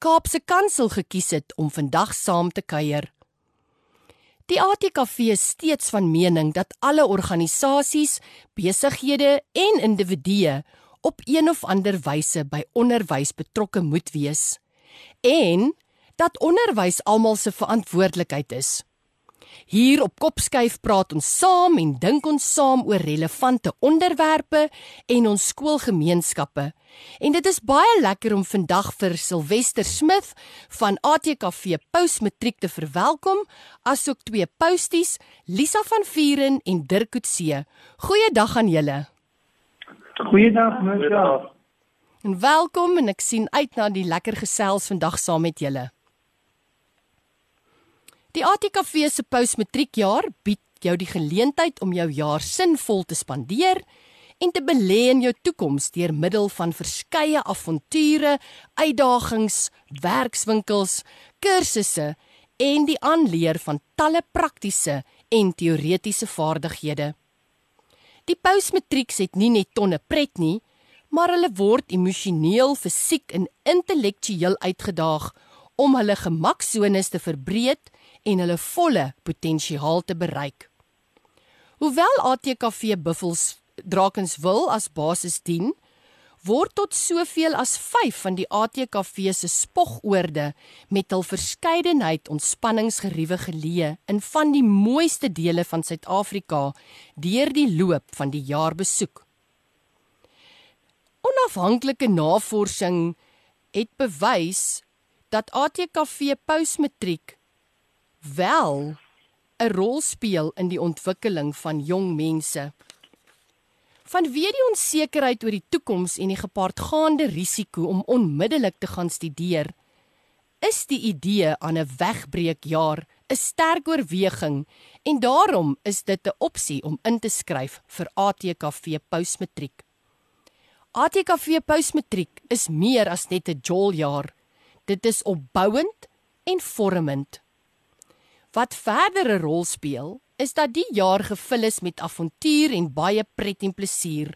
Kaapse Kansel gekies het om vandag saam te kuier. Die ATKV is steeds van mening dat alle organisasies, besighede en individue op een of ander wyse by onderwys betrokke moet wees en dat onderwys almal se verantwoordelikheid is. Hier op Kopskuif praat ons saam en dink ons saam oor relevante onderwerpe en ons skoolgemeenskappe. En dit is baie lekker om vandag vir Silwester Smith van ATKV Postmatriek te verwelkom, asook twee posties, Lisa van Vuren en Dirk Coetzee. Goeiedag aan julle. Goeiedag, mevrou. En welkom en ek sien uit na die lekker gesels vandag saam met julle. Die ATKV se postmatriekjaar bied jou die geleentheid om jou jaar sinvol te spandeer en te belê in jou toekoms deur middel van verskeie avonture, uitdagings, werkswinkels, kursusse en die aanleer van talle praktiese en teoretiese vaardighede. Die postmatrieks het nie net tonne pret nie, maar hulle word emosioneel, fisiek en intellektueel uitgedaag om hulle gemaksones te verbreek en hulle volle potensiaal te bereik. Hoewel ATKV Buffels Drakenswil as basis dien, word tot soveel as 5 van die ATKV se spogoorde met hul verskeidenheid ontspanningsgeriewe geleë in van die mooiste dele van Suid-Afrika deur die loop van die jaar besoek. Onafhanklike navorsing het bewys dat ATKV postmatriek wel 'n rol speel in die ontwikkeling van jong mense. Vanweë die onsekerheid oor die toekoms en die gepaardgaande risiko om onmiddellik te gaan studeer, is die idee aan 'n wegbreekjaar 'n sterk oorweging en daarom is dit 'n opsie om in te skryf vir ATKV postmatriek. ATKV postmatriek is meer as net 'n joljaar. Dit is opbouend en vormend. Wat verder 'n rol speel, is dat die jaar gevul is met avontuur en baie pret en plesier.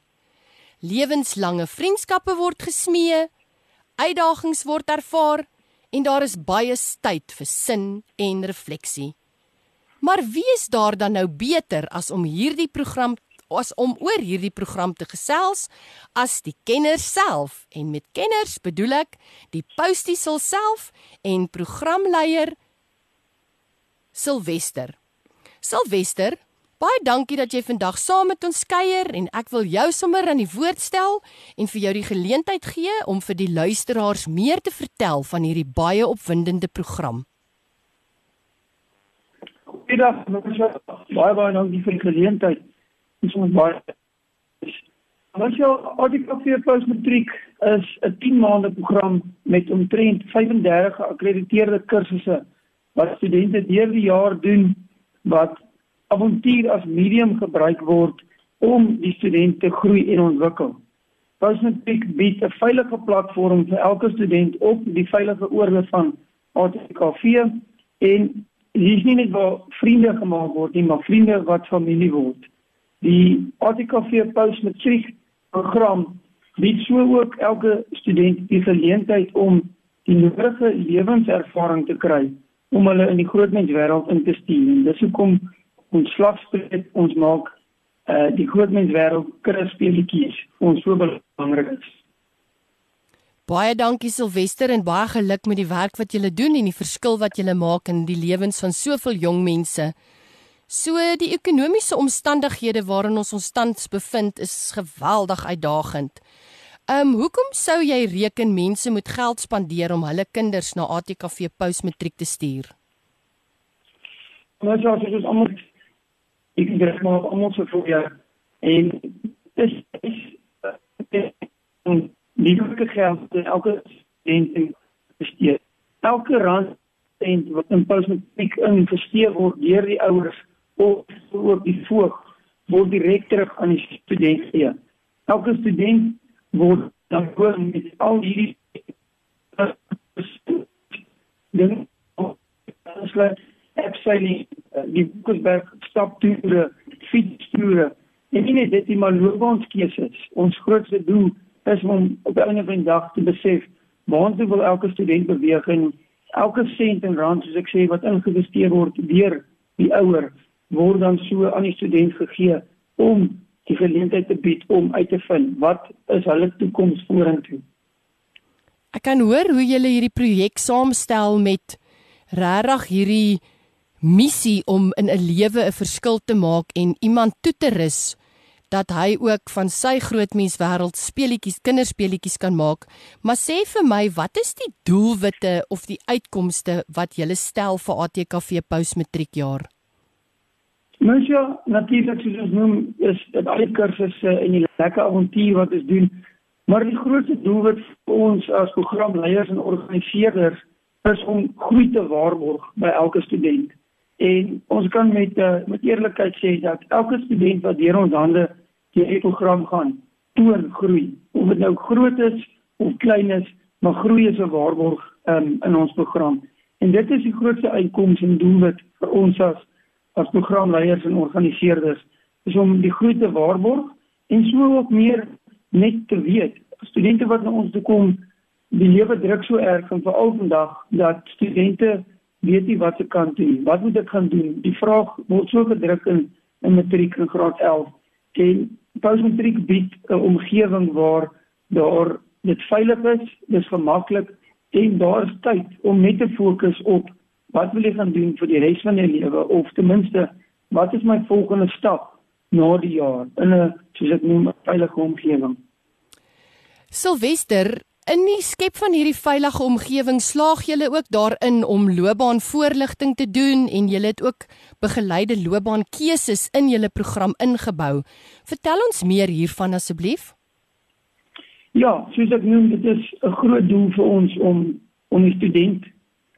Lewenslange vriendskappe word gesmee, uitdagings word ervaar en daar is baie tyd vir sin en refleksie. Maar wie is daar dan nou beter as om hierdie program as om oor hierdie program te gesels as die kenners self en met kenners bedoel ek die postiesel self en programleier Silwester. Silwester, baie dankie dat jy vandag saam met ons kuier en ek wil jou sommer aan die woord stel en vir jou die geleentheid gee om vir die luisteraars meer te vertel van hierdie baie opwindende program. Goeiedag, baie baie dankie vir die geleentheid. Ons moet baie Ons jou ADKV Postmatriek is 'n 10 maande program met omtrent 35 geakkrediteerde kursusse wat studente deur die jaar doen wat avontuur as medium gebruik word om die studente groei en ontwikkel. Postmatric bied 'n veilige platform vir elke student op die veilige oorde van ATKV en hier is nie net waar vriende gemaak word nie, maar vriende wat familie word. Die ATKV Postmatric program bied so ook elke student die geleentheid om die nodige lewenservaring te kry om hulle in die grootmenswêreld in te stuur. En dis hoekom ons slagspreek ons maak uh die grootmenswêreld krispelletjies ons so belangrik is. Baie dankie Silwester en baie geluk met die werk wat julle doen en die verskil wat julle maak in die lewens van soveel jong mense. So die ekonomiese omstandighede waarin ons ons tans bevind is geweldig uitdagend. Ehm um, hoekom sou jy reken mense moet geld spandeer om hulle kinders na ATKV postmatriek te stuur? Nou ja, dit is almal ek dink maar almal so vir jou en dis is nie vir geld elke student besteed. Elke rand sent wat in postmatriek investeer word deur die ouers of ook die voog word direk terug aan die student gee. Elke student word dan gewoon met al hierdie dinge aansluit absoluut die Boekersberg staptoere, fietstoere. En nie net dit nie, maar loopbaanskeuses. Ons grootste doel is om op 'n van die dag te besef waar wil elke student beweeg en elke sent en rand soos ek sê wat ingevesteer word deur die ouer word dan so aan die student gegee om die geleentheid te bied om uit te vind wat is hulle toekoms vorentoe. Ek kan hoor hoe julle hierdie projek saamstel met regtig hierdie missie om in 'n lewe 'n verskil te maak en iemand toe te rus dat hy ook van sy grootmens wêreld speletjies, kinderspeletjies kan maak. Maar sê vir my, wat is die doelwitte of die uitkomste wat jy stel vir ATKV postmatriekjaar? Mens ja, natuurlik soos ons noem, is dit al die kursusse en die lekker avontuur wat ons doen. Maar die grootste doelwit vir ons as programleiers en organiseerders is om groei te waarborg by elke student. En ons kan met uh, met eerlikheid sê dat elke student wat deur ons hande deur die program gaan, toon groei. Of dit nou groot is of klein is, maar groei is 'n waarborg um, in ons program. En dit is die grootste uitkoms en doelwit vir ons as as programleiers en organiseerders is om die groei te waarborg en so ook meer net te weet. Studente wat na ons toe kom, die lewe druk so erg en veral vandag dat studente weet nie wat se kant toe nie. Wat moet ek gaan doen? Die vraag word so gedruk in in matriek in graad 11 en postmatriek bied 'n omgewing waar daar dit veilig is, dis gemaklik en daar is tyd om net te fokus op wat wil ek gaan doen vir die res van my lewe of ten minste wat is my volgende stap na die jaar in 'n soos ek noem 'n veilige omgewing. Silwester, In die skep van hierdie veilige omgewing slaag julle ook daarin om loopbaanvoorligting te doen en julle het ook begeleide loopbaankeuses in julle program ingebou. Vertel ons meer hiervan asseblief. Ja, soos ek noem, dit is 'n groot doel vir ons om om die student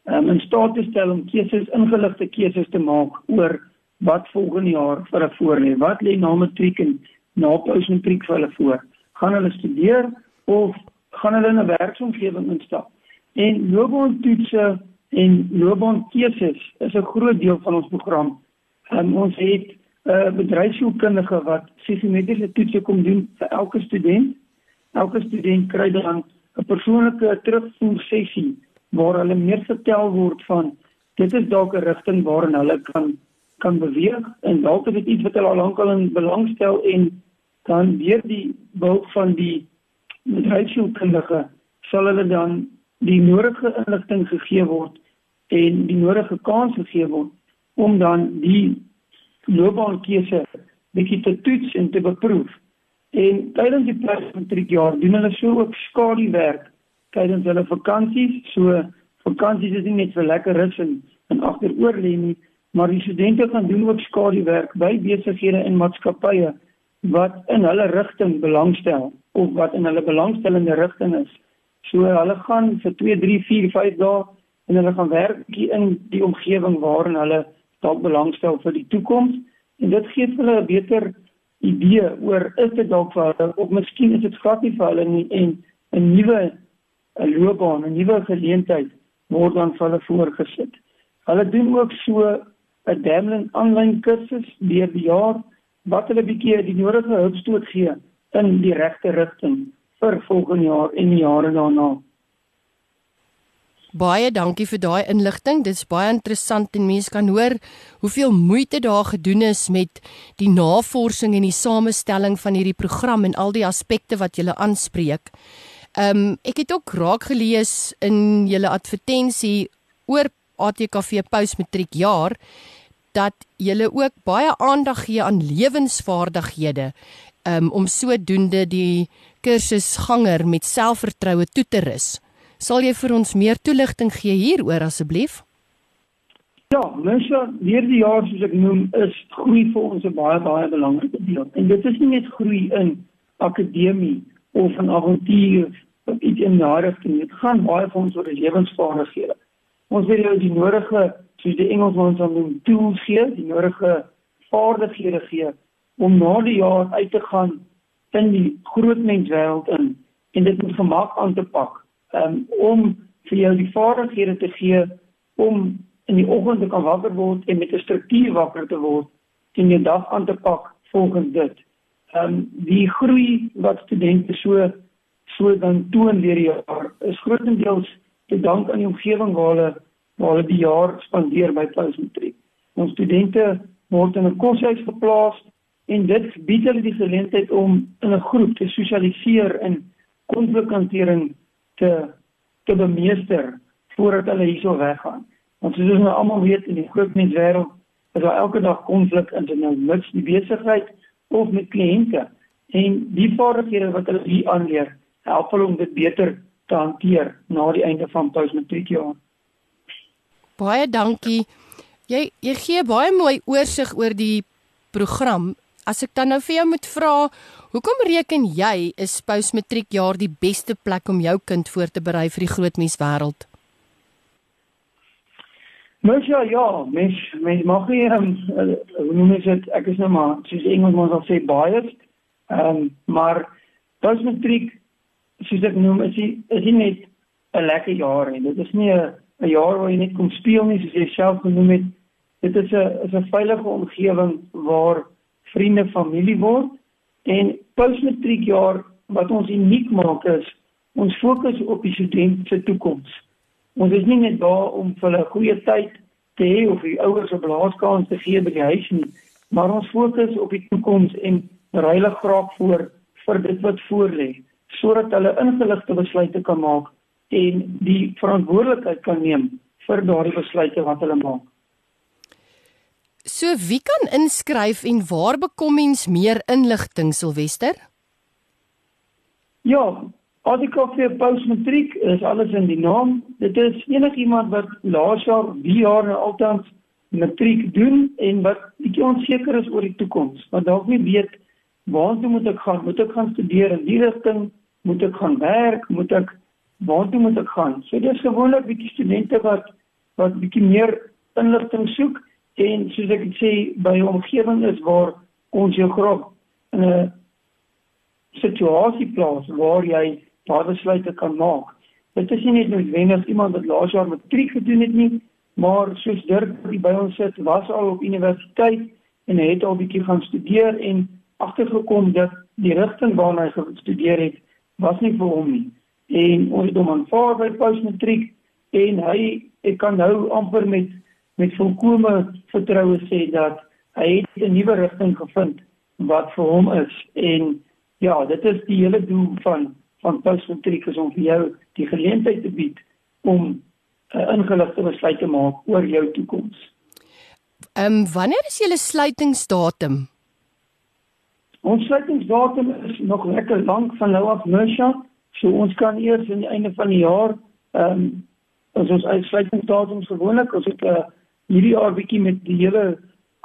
um, in staat te stel om keuses, ingeligte keuses te maak oor wat volgende jaar vir hulle voorlê. Wat lê na matriek en na postmatriek vir hulle voor? Gaan hulle studeer of gaan hulle in 'n werksomgewing instap. En loopbaantoetse en loopbaankeuses is 'n groot deel van ons program. En ons het 'n uh, bedryfskundige wat psigometriese toetse kom doen vir elke student. Elke student kry dan 'n persoonlike terugvoer sessie waar hulle meer vertel word van dit is dalk 'n rigting waarin hulle kan kan beweeg en dalk is dit iets wat hulle al lankal in belangstel en dan deur die hulp van die bedryfskundige sal hulle dan die nodige inligting gegee word en die nodige kans gegee word om dan die loopbaankeuse bietjie te toets en te beproef. En tydens die postmatriekjaar doen hulle so ook skaduwerk tydens hulle vakansies. So vakansies is nie net vir lekker rus en, en agteroor lê nie, maar die studente gaan doen ook skaduwerk by besighede en maatskappye wat in hulle rigting belangstel of wat in hulle belangstellende rigting is. So hulle gaan vir 2, 3, 4, 5 dae en hulle gaan werk in die omgewing waarin hulle dalk belangstel vir die toekoms en dit gee hulle 'n beter idee oor is dit dalk vir hulle of miskien is dit glad nie vir hulle nie en 'n nuwe 'n loopbaan, 'n nuwe geleentheid word dan vir hulle voorgesit. Hulle doen ook so 'n Damlin aanlyn kursus deur die jaar wat hulle bietjie die nodige hulpstoot gee in die regte rigting vir volgende jaar en die jare daarna. Baie dankie vir daai inligting. Dit is baie interessant en mense kan hoor hoeveel moeite daar gedoen is met die navorsing en die samestelling van hierdie program en al die aspekte wat jy aanspreek. Ehm um, ek het ook raak gelees in julle advertensie oor ATKV postmatriek jaar dat julle ook baie aandag gee aan lewensvaardighede um, om sodoende die kursusganger met selfvertroue toe te rus. Sal jy vir ons meer toelichting gee hieroor asseblief? Ja, mense, hier die jaar soos ek noem is groei vir ons 'n baie baie belangrike deel. En dit is nie net groei in akademie of in avontuur of iets in daardie rigting. Dit gaan baie vir ons oor lewensvaardighede. Ons wil jou die nodige, soos die Engelsman sal noem, tools gee, die nodige vaardighede gee om na die jaar uit te gaan in die groot menswêreld in en dit met gemak aan te pak. Um om vir jou die vaardighede te gee om in die oggend te kan wakker word en met 'n struktuur wakker te word en jou dag aan te pak volgens dit. Um die groei wat studente so so dan toon deur die jaar is grootendeels te dank aan die omgewing waar hulle waar hulle die jaar spandeer by Paulsmatriek. Ons studente word in 'n koshuis geplaas en dit bied hulle die geleentheid om in 'n groep te sosialiseer en konflikhantering te te bemeester voordat hulle hierso weggaan. Want soos ons nou almal weet in die groot menswêreld is daar elke dag konflik in nou mits die besigheid of met kliënte en die vaardighede wat hulle hier aanleer, help hulle om dit beter te hanteer na die einde van postmatriekjaar. Baie dankie. Jy jy gee baie mooi oorsig oor die program. As ek dan nou vir jou moet vra, hoekom reken jy is postmatriekjaar die beste plek om jou kind voor te berei vir die groot menswêreld? Mens ja, ja, mens mens mag hier ehm um, noem dit ek is nou maar soos Engelsman sal sê biased. Ehm um, maar postmatriek soos ek noem is die, is nie net 'n lekker jaar nie. Dit is nie 'n 'n jaar waar jy net kom speel nie soos jy self genoem het. Dit is 'n is 'n veilige omgewing waar vriende familie word en postmatriekjaar wat ons uniek maak is ons fokus op die student se toekoms. Ons is nie net daar om vir hulle 'n goeie tyd te hê of die ouers 'n blaaskans te gee by die huis nie, maar ons fokus op die toekoms en ruile graag voor vir dit wat voorlê sodat hulle ingeligte besluite kan maak en die verantwoordelikheid kan neem vir daardie besluite wat hulle maak. So wie kan inskryf en waar bekom mens meer inligting Silwester? Ja, ADKV postmatriek is alles in die naam. Dit is enigiemand wat laas jaar, die jaar nou altans matriek doen en wat bietjie onseker is oor die toekoms. Want dalk nie weet waartoe moet ek gaan? Moet ek gaan studeer in die rigting? Moet ek gaan werk? Moet ek waartoe moet ek gaan? So dis gewoonlik bietjie studente wat wat bietjie meer inligting soek en soos ek sê by 'n omgewing is waar ons jou graag in 'n situasie plaas waar jy daai besluite kan maak. Dit is nie net noodwendig iemand wat laas jaar matriek gedoen het nie, maar soos Dirk wat by ons sit, was al op universiteit en het al bietjie gaan studeer en agtergekom dat die rigting waarna hy gestudeer het was nie vir hom nie. En ons het hom aanvaar by postmatriek en hy ek kan nou amper met met volkomme vertroue sê dat hy het 'n nuwe rigting gevind wat vir hom is en ja, dit is die hele doel van van postmatriek is om vir jou die geleentheid te bied om 'n uh, ingeligte besluit te maak oor jou toekoms. Ehm um, wanneer is julle sluitingsdatum? Ons sluitingsdatum is nog lekker lank van nou af, Mersha. So ons kan eers aan die einde van die jaar ehm um, as ons uitsluitingsdatum gewoonlik as ek uh, hierdie jaar bietjie met die hele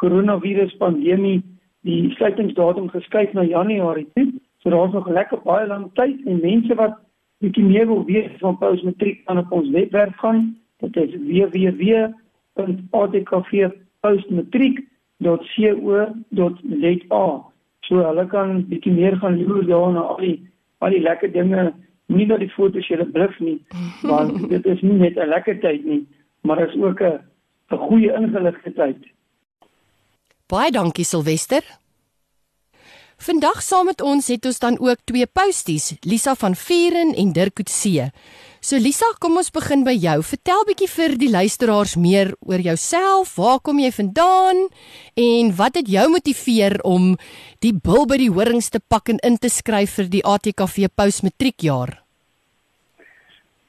koronavirus pandemie die sluitingsdatum geskuif na Januarie toe. So daar's nog lekker baie lank tyd en mense wat bietjie meer wil weet van Postmatriek kan op ons webwerf gaan. Dit is www.atkovpostmatriek.co.za. So hulle kan bietjie meer gaan loer daar na al die al die lekker dinge, nie net die foto's jy bluf nie, want dit is nie net 'n lekker tyd nie, maar is ook 'n 'n goeie ingeligte tyd. Baie dankie Silwester. Vandag saam met ons het ons dan ook twee posties, Lisa van Vieren en Dirk Coetzee. So Lisa, kom ons begin by jou. Vertel bietjie vir die luisteraars meer oor jouself. Waar kom jy vandaan? En wat het jou motiveer om die bil by die horings te pak en in te skryf vir die ATKV postmatriekjaar?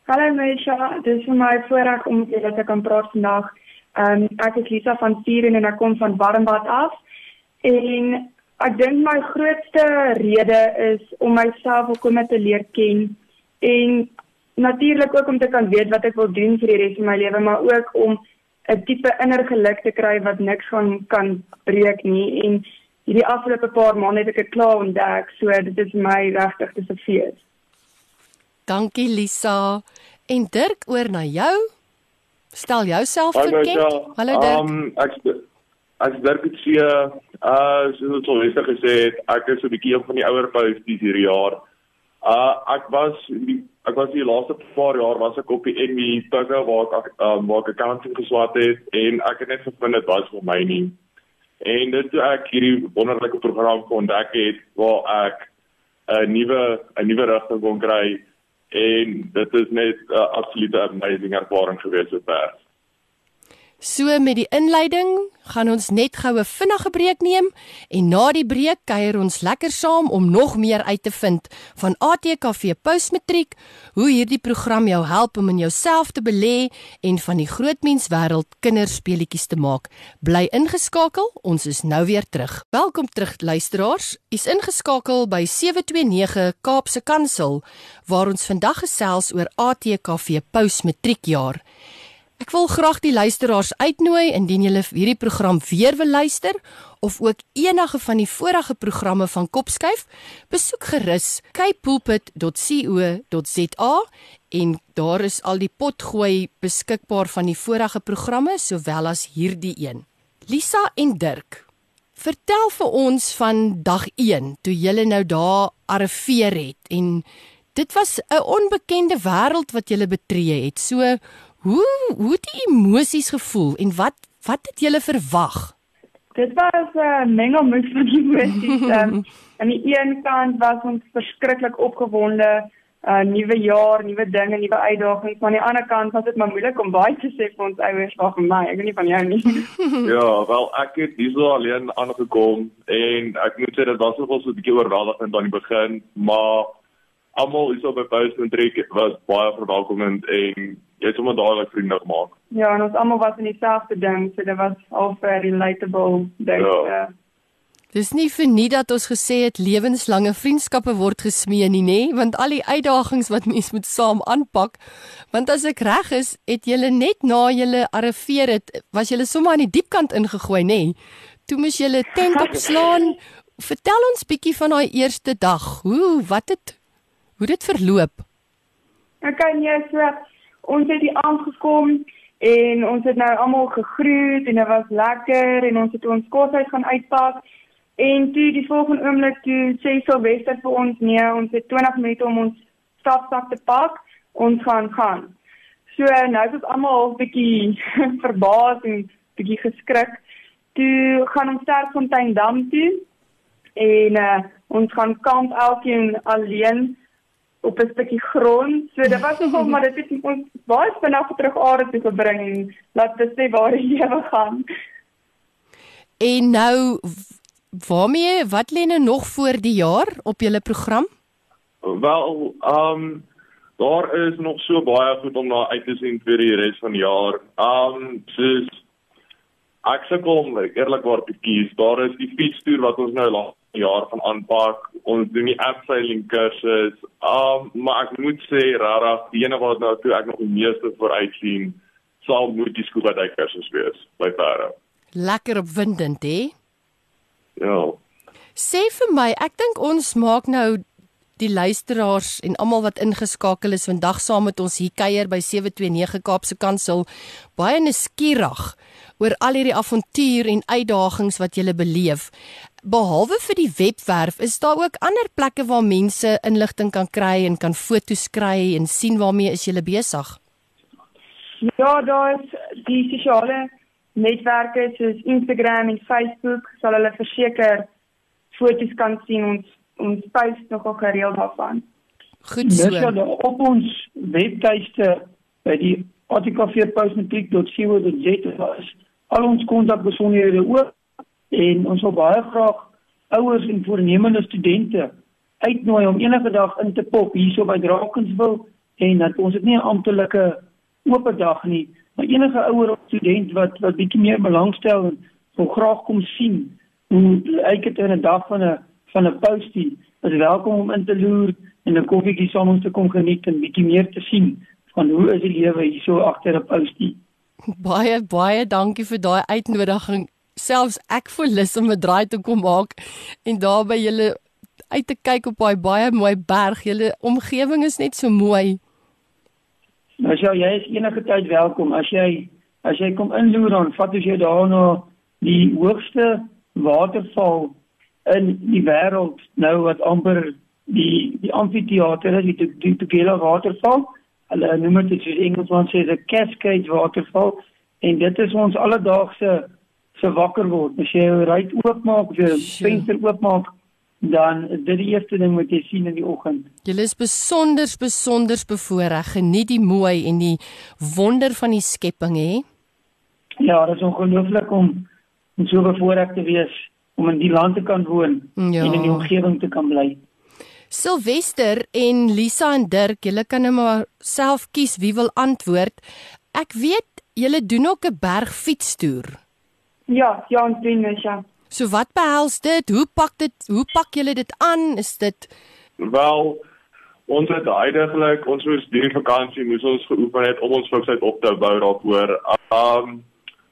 Hallo Meisha, dit is vir my voorreg om met julle te kan praat vandag. Ehm um, ek is Lisa van Vieren en ek kom van Warmbad af. En ek dink my grootste rede is om myself volkome te leer ken en natuurlik ook om te kan weet wat ek wil doen vir die res van my lewe, maar ook om 'n tipe inner geluk te kry wat niks van kan breek nie en hierdie afgelope paar maande het ek dit klaar ontdek, so dit is my regtig te fees. Dankie Lisa. En Dirk oor na jou. Stel jouself bekend. Hallo Dirk. Um, ek ek Dirk het se uh soos ons al gister gesê het, ek is 'n bietjie een van die ouer posties hierdie jaar. Uh ek was die, ek was die laaste paar jaar was ek op die NW Tugga waar ek um, waar ek accounting geswat het en ek het net gevind dit was vir my nie. En dit toe ek hierdie wonderlike program ontdek het waar ek 'n nuwe 'n nuwe rigting kon kry en dit is net 'n uh, absolute amazing ervaring gewees met pers. So met die inleiding gaan ons net goue vinnige breek neem en na die breek kuier ons lekker saam om nog meer uit te vind van ATKV Postmatriek, hoe hierdie program jou help om in jouself te belê en van die grootmenswêreld kinderspeletjies te maak. Bly ingeskakel, ons is nou weer terug. Welkom terug luisteraars. U's ingeskakel by 729 Kaapse Kansel waar ons vandag gesels oor ATKV Postmatriekjaar. Ek wil graag die luisteraars uitnooi indien julle hierdie program weer wil luister of ook enige van die vorige programme van Kopskuif, besoek gerus capePulpit.co.za en daar is al die potgooi beskikbaar van die vorige programme sowel as hierdie een. Lisa en Dirk, vertel vir ons van dag 1 toe julle nou daar arriveer het en dit was 'n onbekende wêreld wat julle betree het. So Hoe hoe het die emosies gevoel en wat wat het julle verwag? Dit was 'n uh, mengelmoes van emosies. um, aan die een kant was ons verskriklik opgewonde, 'n uh, nuwe jaar, nuwe dinge, nuwe uitdagings, maar aan die ander kant was dit maar moeilik om baie te sê vir ons ouers of vir my. Ek weet nie van jou nie. ja, wel ek het hierso alleen aangekom en ek moet sê dit was nogal so 'n bietjie oorweldigend aan die begin, maar almal hierso by Postmatriek was baie verwelkomend en jy het sommer dadelik vriende gemaak. Ja, en ons almal was in dieselfde ding, so dit was al very relatable ding. Ja. Uh, Dis nie vir nie dat ons gesê het lewenslange vriendskappe word gesmee nie, nê, want al die uitdagings wat mens moet saam aanpak. Want as ek reg is, het julle net na julle arriveer het, was julle sommer aan die diep kant ingegooi, nê? Toe moes julle tent opslaan. Vertel ons bietjie van daai eerste dag. Hoe wat het hoe dit verloop? Ek kan jy sê so, ons het hier aangekom en ons het nou almal gegroet en dit was lekker en ons het ons kos uit gaan uitpak. En toe die volgende oomblik toe sê Sylvester vir ons nee ons het 20 minute om ons stapsak te pak. Ons gaan gaan. So nou is ons almal 'n bietjie verbaas en bietjie geskrik. Toe gaan ons Sterkfontein dam toe en uh, ons gaan kamp elkeen alleen op 'n stukkie grond. So dit was nogal maar dit het ons baie vinnig terug aarde toe gebring en laat dit sê waar die lewe gaan. En nou waarmee wat lê nou nog voor die jaar op julle program? Wel, ehm um, daar is nog so baie goed om na uit te sien vir die res van die jaar. Ehm um, soos ek sukkel om eerlikwaar te kies. Daar is die fietstoer wat ons nou laat jaar van aanpak. Ons doen die abseiling kursus. Um maar ek moet sê rarig, die ene wat nou toe ek nog die meeste vooruit sien, sal moet die scuba dive kursus wees by Para. Lekker opwindend, hè? Ja. Sê vir my, ek dink ons maak nou die luisteraars en almal wat ingeskakel is vandag saam met ons hier kuier by 729 Kaapse Kansel baie nuuskierig oor al hierdie avontuur en uitdagings wat jy beleef. Behalwe vir die webwerf, is daar ook ander plekke waar mense inligting kan kry en kan foto's kry en sien waarmee is jy besig? Ja, daar is die sosiale netwerke soos Instagram en Facebook sal hulle verseker foto's kan sien ons ons post nogal gereeld daarvan. Goed so. Dis ja op ons webtuiste by die artikelveerpostmatriek.co.za is al ons kontakbesonderhede ook en ons wil baie graag ouers en voornemende studente uitnooi om enige dag in te pop hierso by Drakenswil en dat ons dit nie 'n amptelike oop dag nie maar enige ouer of student wat wat bietjie meer belangstel en wil graag kom sien hoe ek dit in 'n dag van 'n van 'n postie is welkom om in te loer en 'n koffietjie saam ons te kom geniet en bietjie meer te sien van hoe is die lewe hierso agter 'n postie Baie baie dankie vir daai uitnodiging. Selfs ek voel lus om 'n draai te kom maak en daar by julle uit te kyk op daai baie mooi berg. Julle omgewing is net so mooi. Nou ja, jy is enige tyd welkom as jy as jy kom inloer dan vat ons jou daar na die hoogste waterval in die wêreld nou wat amper die die amfitheater is die die Tugela waterval. Hulle noem dit soos Engelsman sê 'n cascade waterval en dit is ons alledaagse se wakker word. As jy jou ruit oopmaak of jou venster oopmaak, dan dit die eerste ding wat jy sien in die oggend. Jy is besonder besonder bevoorreg. Geniet die mooi en die wonder van die skepping hè. Ja, dit is ongelooflik om om so bevoorreg te wees om in die land te kan woon ja. en in die omgewing te kan bly. Silwester en Lisa en Dirk, julle kan nou maar self kies wie wil antwoord. Ek weet julle doen ook 'n bergfietstoer. Ja, ja, ons doen dit ja. So wat behels dit? Hoe pak dit? Hoe pak julle dit aan? Is dit Wel, ons het eintlik ons moes die vakansie moes ons geoefen het om ons fiksheid op te bou daaroor. Um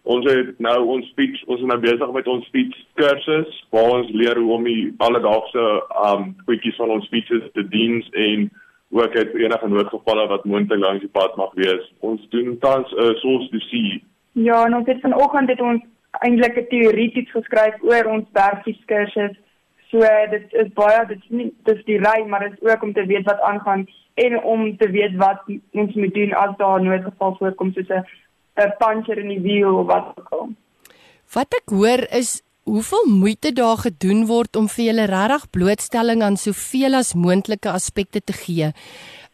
ons het nou ons speech ons is nou besig met ons speech kursus waar ons leer hoe om die alledaagse um goedjies van ons speeches te dien en ook het enige noodgevalle wat moontlik langs die pad mag wees. Ons doen tans 'n uh, soos to see. Ja, en ons het vanoggend het ons eintlik 'n teorie iets geskryf oor ons bergfiets kursus. So dit is baie dit is nie dis die ry maar dit is ook om te weet wat aangaan en om te weet wat ons moet doen as daar noodgeval voorkom soos 'n 'n puncture in die wiel of wat ook al. Wat ek hoor is hoeveel moeite daar gedoen word om vir julle regtig blootstelling aan soveel as moontlike aspekte te gee.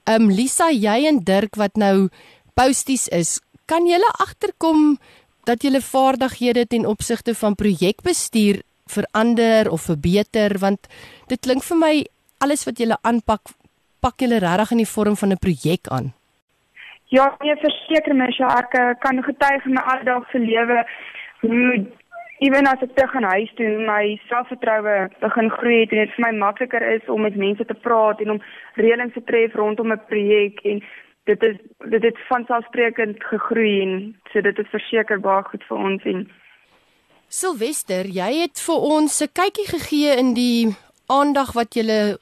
Um Lisa, jy en Dirk wat nou posties is, kan julle agterkom dat julle vaardighede ten opsigte van projekbestuur verander of verbeter want dit klink vir my alles wat julle aanpak pak julle regtig in die vorm van 'n projek aan. Ja, nee, verseker my, so ek uh, kan getuig in my alledaagse lewe hoe ewen as ek terug aan huis toe my selfvertroue begin groei het en dit vir my makliker is om met mense te praat en om reëlings te tref rondom 'n projek en dit is dit het van selfsprekend gegroei en so dit is verseker baie goed vir ons en Silwester, jy het vir ons 'n kykie gegee in die aandag wat jy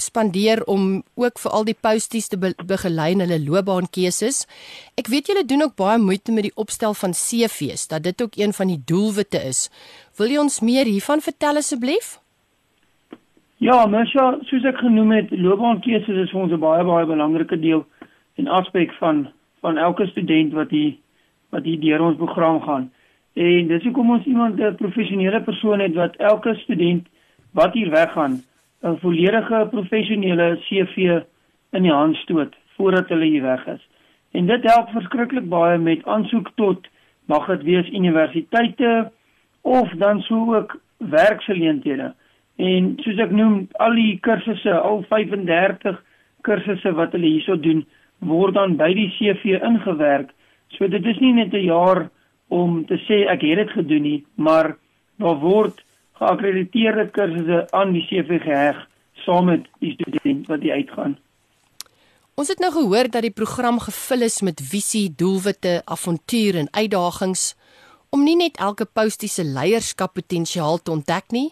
spandeer om ook vir al die posties te be begelei in hulle loopbaankeuses. Ek weet julle doen ook baie moeite met die opstel van CV's, dat dit ook een van die doelwitte is. Wil jy ons meer hiervan vertel asseblief? Ja, mens ja, soos ek genoem het, loopbaankeuses is vir ons 'n baie baie belangrike deel en aspek van van elke student wat hier wat hier deur ons program gaan. En dis hoekom ons iemand 'n professionele persoon het wat elke student wat hier weggaan 'n volledige professionele CV in die hand stoot voordat hulle hier weg is. En dit help verskriklik baie met aansoek tot mag dit wees universiteite of dan sou ook werksgeleenthede. En soos ek noem, al die kursusse, al 35 kursusse wat hulle hierso doen, word dan by die CV ingewerk. So dit is nie net 'n jaar om te sê ek het dit gedoen nie, maar daar word geakkrediteerde kursusse aan die CV geheg saam met die student wat die uitgaan. Ons het nou gehoor dat die program gevul is met visie, doelwitte, avontuur en uitdagings om nie net elke postie se leierskappotensiaal te ontdek nie,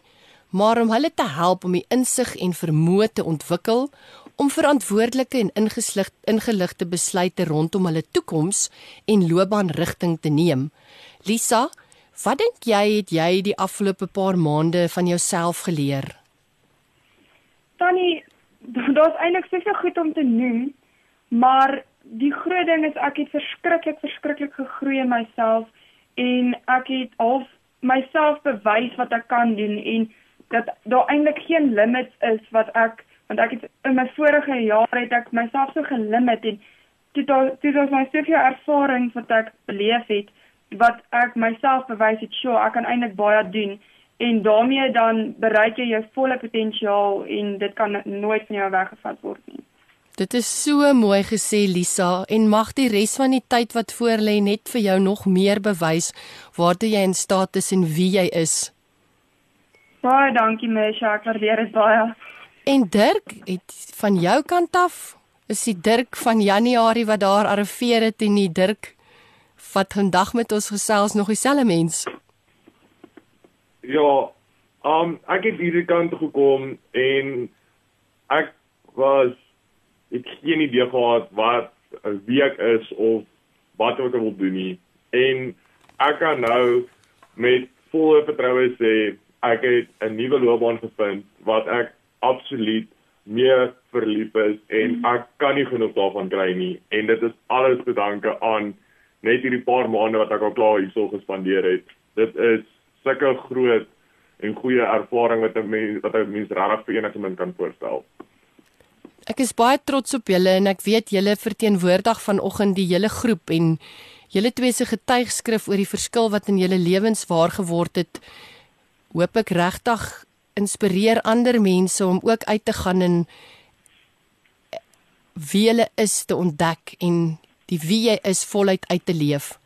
maar om hulle te help om die insig en vermoë te ontwikkel om verantwoordelike en ingeslig ingeligte besluite rondom hulle toekoms en loopbaanrigting te neem. Lisa, Wat dink jy het jy die afgelope paar maande van jouself geleer? Tannie, daar's eintlik soveel goed om te noem, maar die groot ding is ek het verskriklik verskriklik gegroei in myself en ek het al myself bewys wat ek kan doen en dat daar eintlik geen limits is wat ek want ek het in my vorige jare het ek myself so gelimit en dit dit was my soveel ervaring wat ek beleef het wat ek myself bewys het, sure, ek kan eintlik baie doen en daarmee dan bereik jy jou volle potensiaal en dit kan nooit van jou weggevat word nie. Dit is so mooi gesê Lisa en mag die res van die tyd wat voor lê net vir jou nog meer bewys waartoe jy in staat is en wie jy is. Baie dankie Mesha, ek waardeer dit baie. En Dirk, het van jou kant af is die Dirk van Januarie wat daar arriveer het en die Dirk wat vandag met ons gesels nog dieselfde mens. Ja, um ek het hierdie kant gekom en ek was ek geen idee gehad wat wie ek is of wat ek wil doen nie. En ek kan nou met volle vertroue sê ek het 'n nuwe loopbaan gevind wat ek absoluut meer verlief is en ek kan nie genoeg daarvan kry nie en dit is alles te danke aan net hierdie paar maande wat ek al klaar hierso gespandeer het. Dit is sulke groot en goeie ervaring wat 'n mens wat 'n mens regtig vir enige mens kan voorstel. Ek is baie trots op julle en ek weet julle verteenwoordig vanoggend die hele groep en julle twee se getuigskrif oor die verskil wat in julle lewens waar geword het. Hoop ek regtig inspireer ander mense om ook uit te gaan en wie hulle is te ontdek en die wie jy is voluit uit te leef.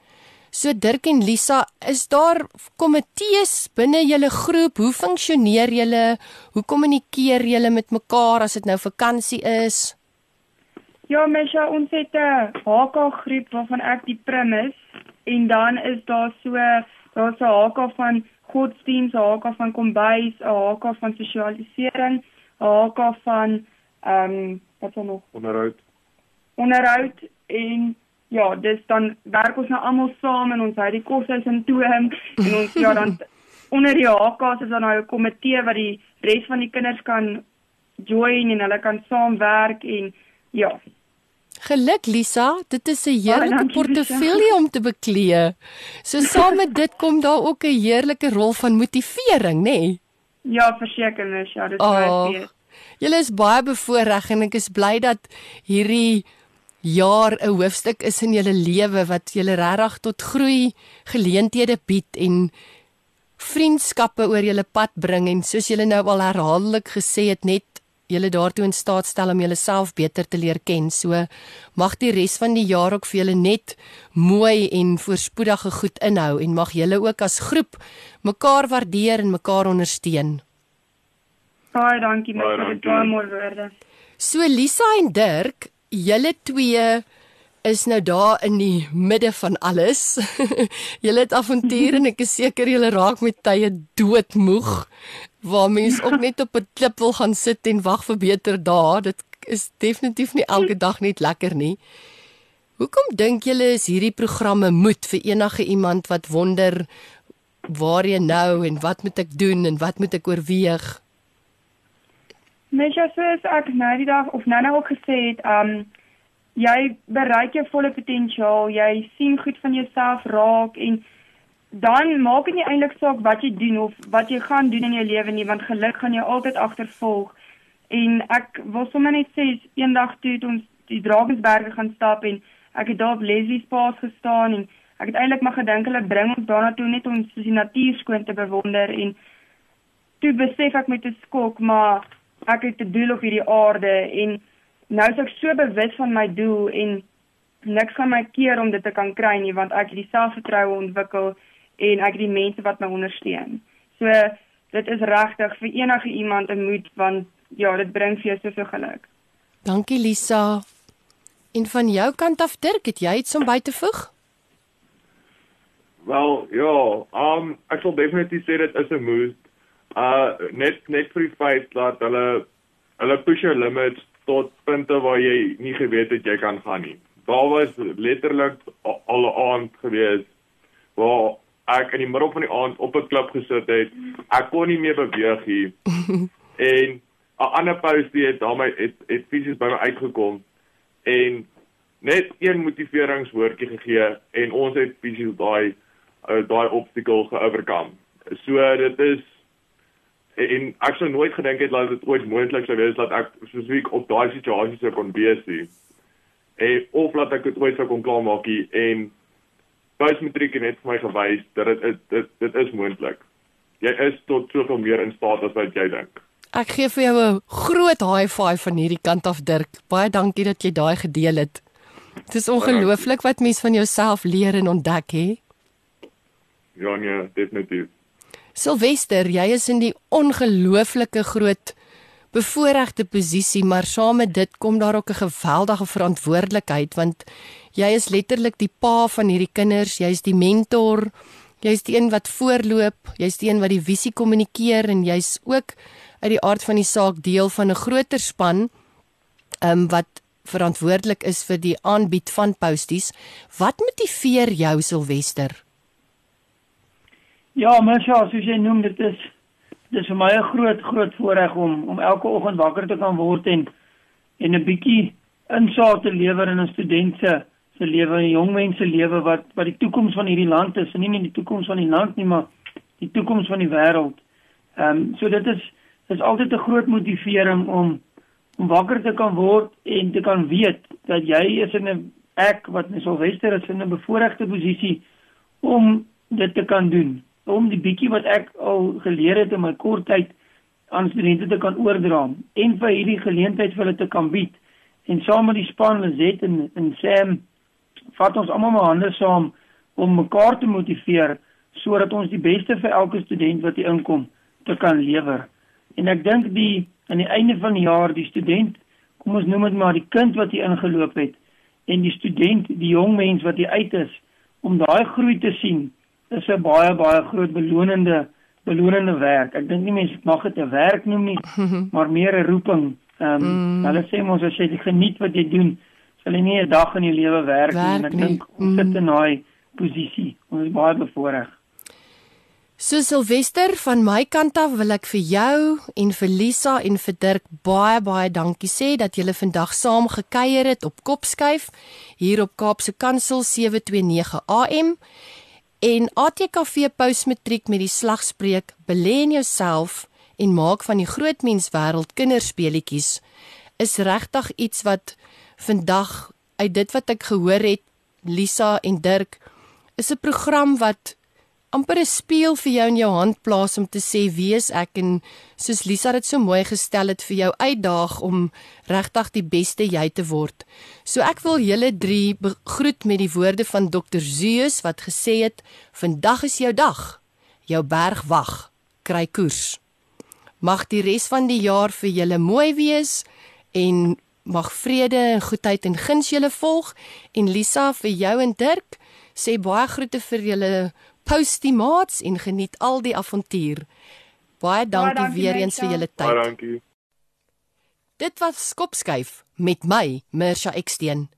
So Dirk en Lisa, is daar komitees binne julle groep? Hoe funksioneer julle? Hoe kommunikeer julle met mekaar as dit nou vakansie is? Ja, Mesha, ons het 'n HK groep waarvan ek die prim is en dan is daar so daar's 'n HK van godsdiens, 'n HK van kombuis, 'n HK van sosialisering, 'n HK van ehm um, wat is er nog? Onderhoud. Onderhoud en ja, dis dan werk ons nou almal saam en ons hou die koshuis in toom en ons ja dan onder die HK's is dan nou 'n komitee wat die res van die kinders kan join en hulle kan saamwerk en ja. Geluk Lisa, dit is 'n heerlike portefeulje om te beklee. So saam met dit kom daar ook 'n heerlike rol van motivering, nê? Nee? Ja, verseker mens, ja, dit is baie baie. Julle is baie bevoorreg en ek is bly dat hierdie jaar 'n hoofstuk is in julle lewe wat julle regtig tot groei geleenthede bied en vriendskappe oor julle pad bring en soos julle nou al herhaaldelik gesê het net julle daartoe in staat stel om julleself beter te leer ken. So mag die res van die jaar ook vir julle net mooi en voorspoedige goed inhou en mag julle ook as groep mekaar waardeer en mekaar ondersteun. Baie dankie met vir die baie mooi woorde. So Lisa en Dirk, julle twee is nou daar in die midde van alles. julle het avonture en ek is seker julle raak met tye doodmoeg waar mens ook net op 'n klip wil gaan sit en wag vir beter dae. Dit is definitief nie elke dag net lekker nie. Hoekom dink julle is hierdie programme moet vir enige iemand wat wonder waar jy nou en wat moet ek doen en wat moet ek oorweeg? Mens soos ek nou die dag of nou nou ook gesê het, um jy bereik jou volle potensiaal, jy sien goed van jouself raak en dan maak dit nie eintlik saak wat jy doen of wat jy gaan doen in jou lewe nie, want geluk gaan jou altyd agtervolg. En ek wil sommer net sê eendag toe het ons die Drakensberge gaan stap en ek het daar op Leslie's Paas gestaan en ek het eintlik maar gedink hulle bring ons daarna toe net om die natuur skoon te bewonder en toe besef ek met 'n skok maar ek het 'n doel op hierdie aarde en nou is ek so bewus van my doel en niks gaan my keer om dit te kan kry nie want ek het die selfvertroue ontwikkel en ek het die mense wat my ondersteun. So dit is regtig vir enige iemand 'n moed want ja, dit bring vir jou soveel geluk. Dankie Lisa. En van jou kant af Dirk, het jy iets om by te voeg? Wel, ja, um ek sal definitief sê dit is 'n moed uh net net vir die feit dat hulle hulle push your limits tot punte waar jy nie geweet het jy kan gaan nie. Daar was letterlik al 'n aand gewees waar ek in die middel van die aand op 'n klip gesit het. Ek kon nie meer beweeg nie. en 'n ander postie het daarmee het het fisies by my uitgekom en net een motiveringswoordjie gegee en ons het fisies daai uh, daai obstacle geoverkom. So dit is en ek sou nooit gedink het dat dit ooit moontlik sou wees dat ek spesifiek op daai situasie sou kon wees nie. En of laat ek dit ooit sou kon klaarmaak en postmatriek het vir my gewys dat dit dit dit, dit is moontlik. Jy is tot soveel meer in staat as wat jy dink. Ek gee vir jou 'n groot high five van hierdie kant af Dirk. Baie dankie dat jy daai gedeel het. Dit is ongelooflik wat mens van jouself leer en ontdek hè. Ja nee, definitief. Silwester, jy is in die ongelooflike groot bevoordeelde posisie, maar saam met dit kom daar ook 'n geweldige verantwoordelikheid want jy is letterlik die pa van hierdie kinders, jy's die mentor, jy's die een wat voorloop, jy's die een wat die visie kommunikeer en jy's ook uit die aard van die saak deel van 'n groter span um, wat verantwoordelik is vir die aanbied van posties. Wat motiveer jou Silwester? Ja, mens ja, soos jy noem, dit is dis vir my 'n groot groot voorreg om om elke oggend wakker te kan word en en 'n bietjie insaag te lewer in 'n student se se lewe, 'n jong mens se lewe wat wat die toekoms van hierdie land is, en nie net die toekoms van die land nie, maar die toekoms van die wêreld. Ehm um, so dit is dis altyd 'n groot motivering om om wakker te kan word en te kan weet dat jy is in 'n ek wat in Silwester is in 'n bevoordeelde posisie om dit te kan doen om die bietjie wat ek al geleer het in my kort tyd aan studente te kan oordra en vir hierdie geleentheid vir hulle te kan bied. En saam met die span Lizet en en Sam vat ons almal maar hande saam om mekaar te motiveer sodat ons die beste vir elke student wat hier inkom te kan lewer. En ek dink die aan die einde van die jaar die student, kom ons noem dit maar die kind wat hier ingeloop het en die student, die jong mens wat hier uit is om daai groei te sien is 'n baie baie groot belonende belonende werk. Ek dink nie mense mag dit 'n werk noem nie, maar meer 'n roeping. Ehm um, mm. hulle sê mos as jy geniet wat jy doen, sal jy nie 'n dag in jou lewe werk, werk nie. Ek dink ons sit in daai posisie. Ons is baie bevoordeel. So Silwester van my kant af wil ek vir jou en vir Lisa en vir Dirk baie baie dankie sê dat julle vandag saam gekuier het op Kopskuif hier op Kaapse Kansel 729 AM en ATKV Postmatriek met die slagspreek belê in jouself en maak van die groot mens wêreld kinderspeletjies is regtig iets wat vandag uit dit wat ek gehoor het Lisa en Dirk is 'n program wat amper 'n speel vir jou in jou hand plaas om te sê wie is ek en soos Lisa dit so mooi gestel het vir jou uitdaag om regtig die beste jy te word. So ek wil julle drie begroet met die woorde van Dr Zeus wat gesê het: "Vandag is jou dag. Jou berg wag. Kry koers." Mag die res van die jaar vir julle mooi wees en mag vrede en goedheid en guns julle volg en Lisa vir jou en Dirk sê baie groete vir julle postie maats en geniet al die avontuur. Baie dankie, dankie weer eens vir julle tyd. Baie dankie. Dit was Skopskuif met my, Mirsha Eksteen.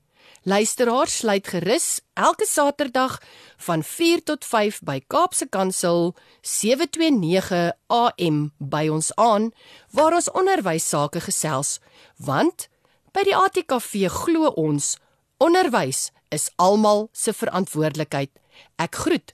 Luisteraars sluit gerus elke Saterdag van 4 tot 5 by Kaapse Kansel 729 AM by ons aan waar ons onderwys sake gesels want by die ATKV glo ons onderwys is almal se verantwoordelikheid. Ek groet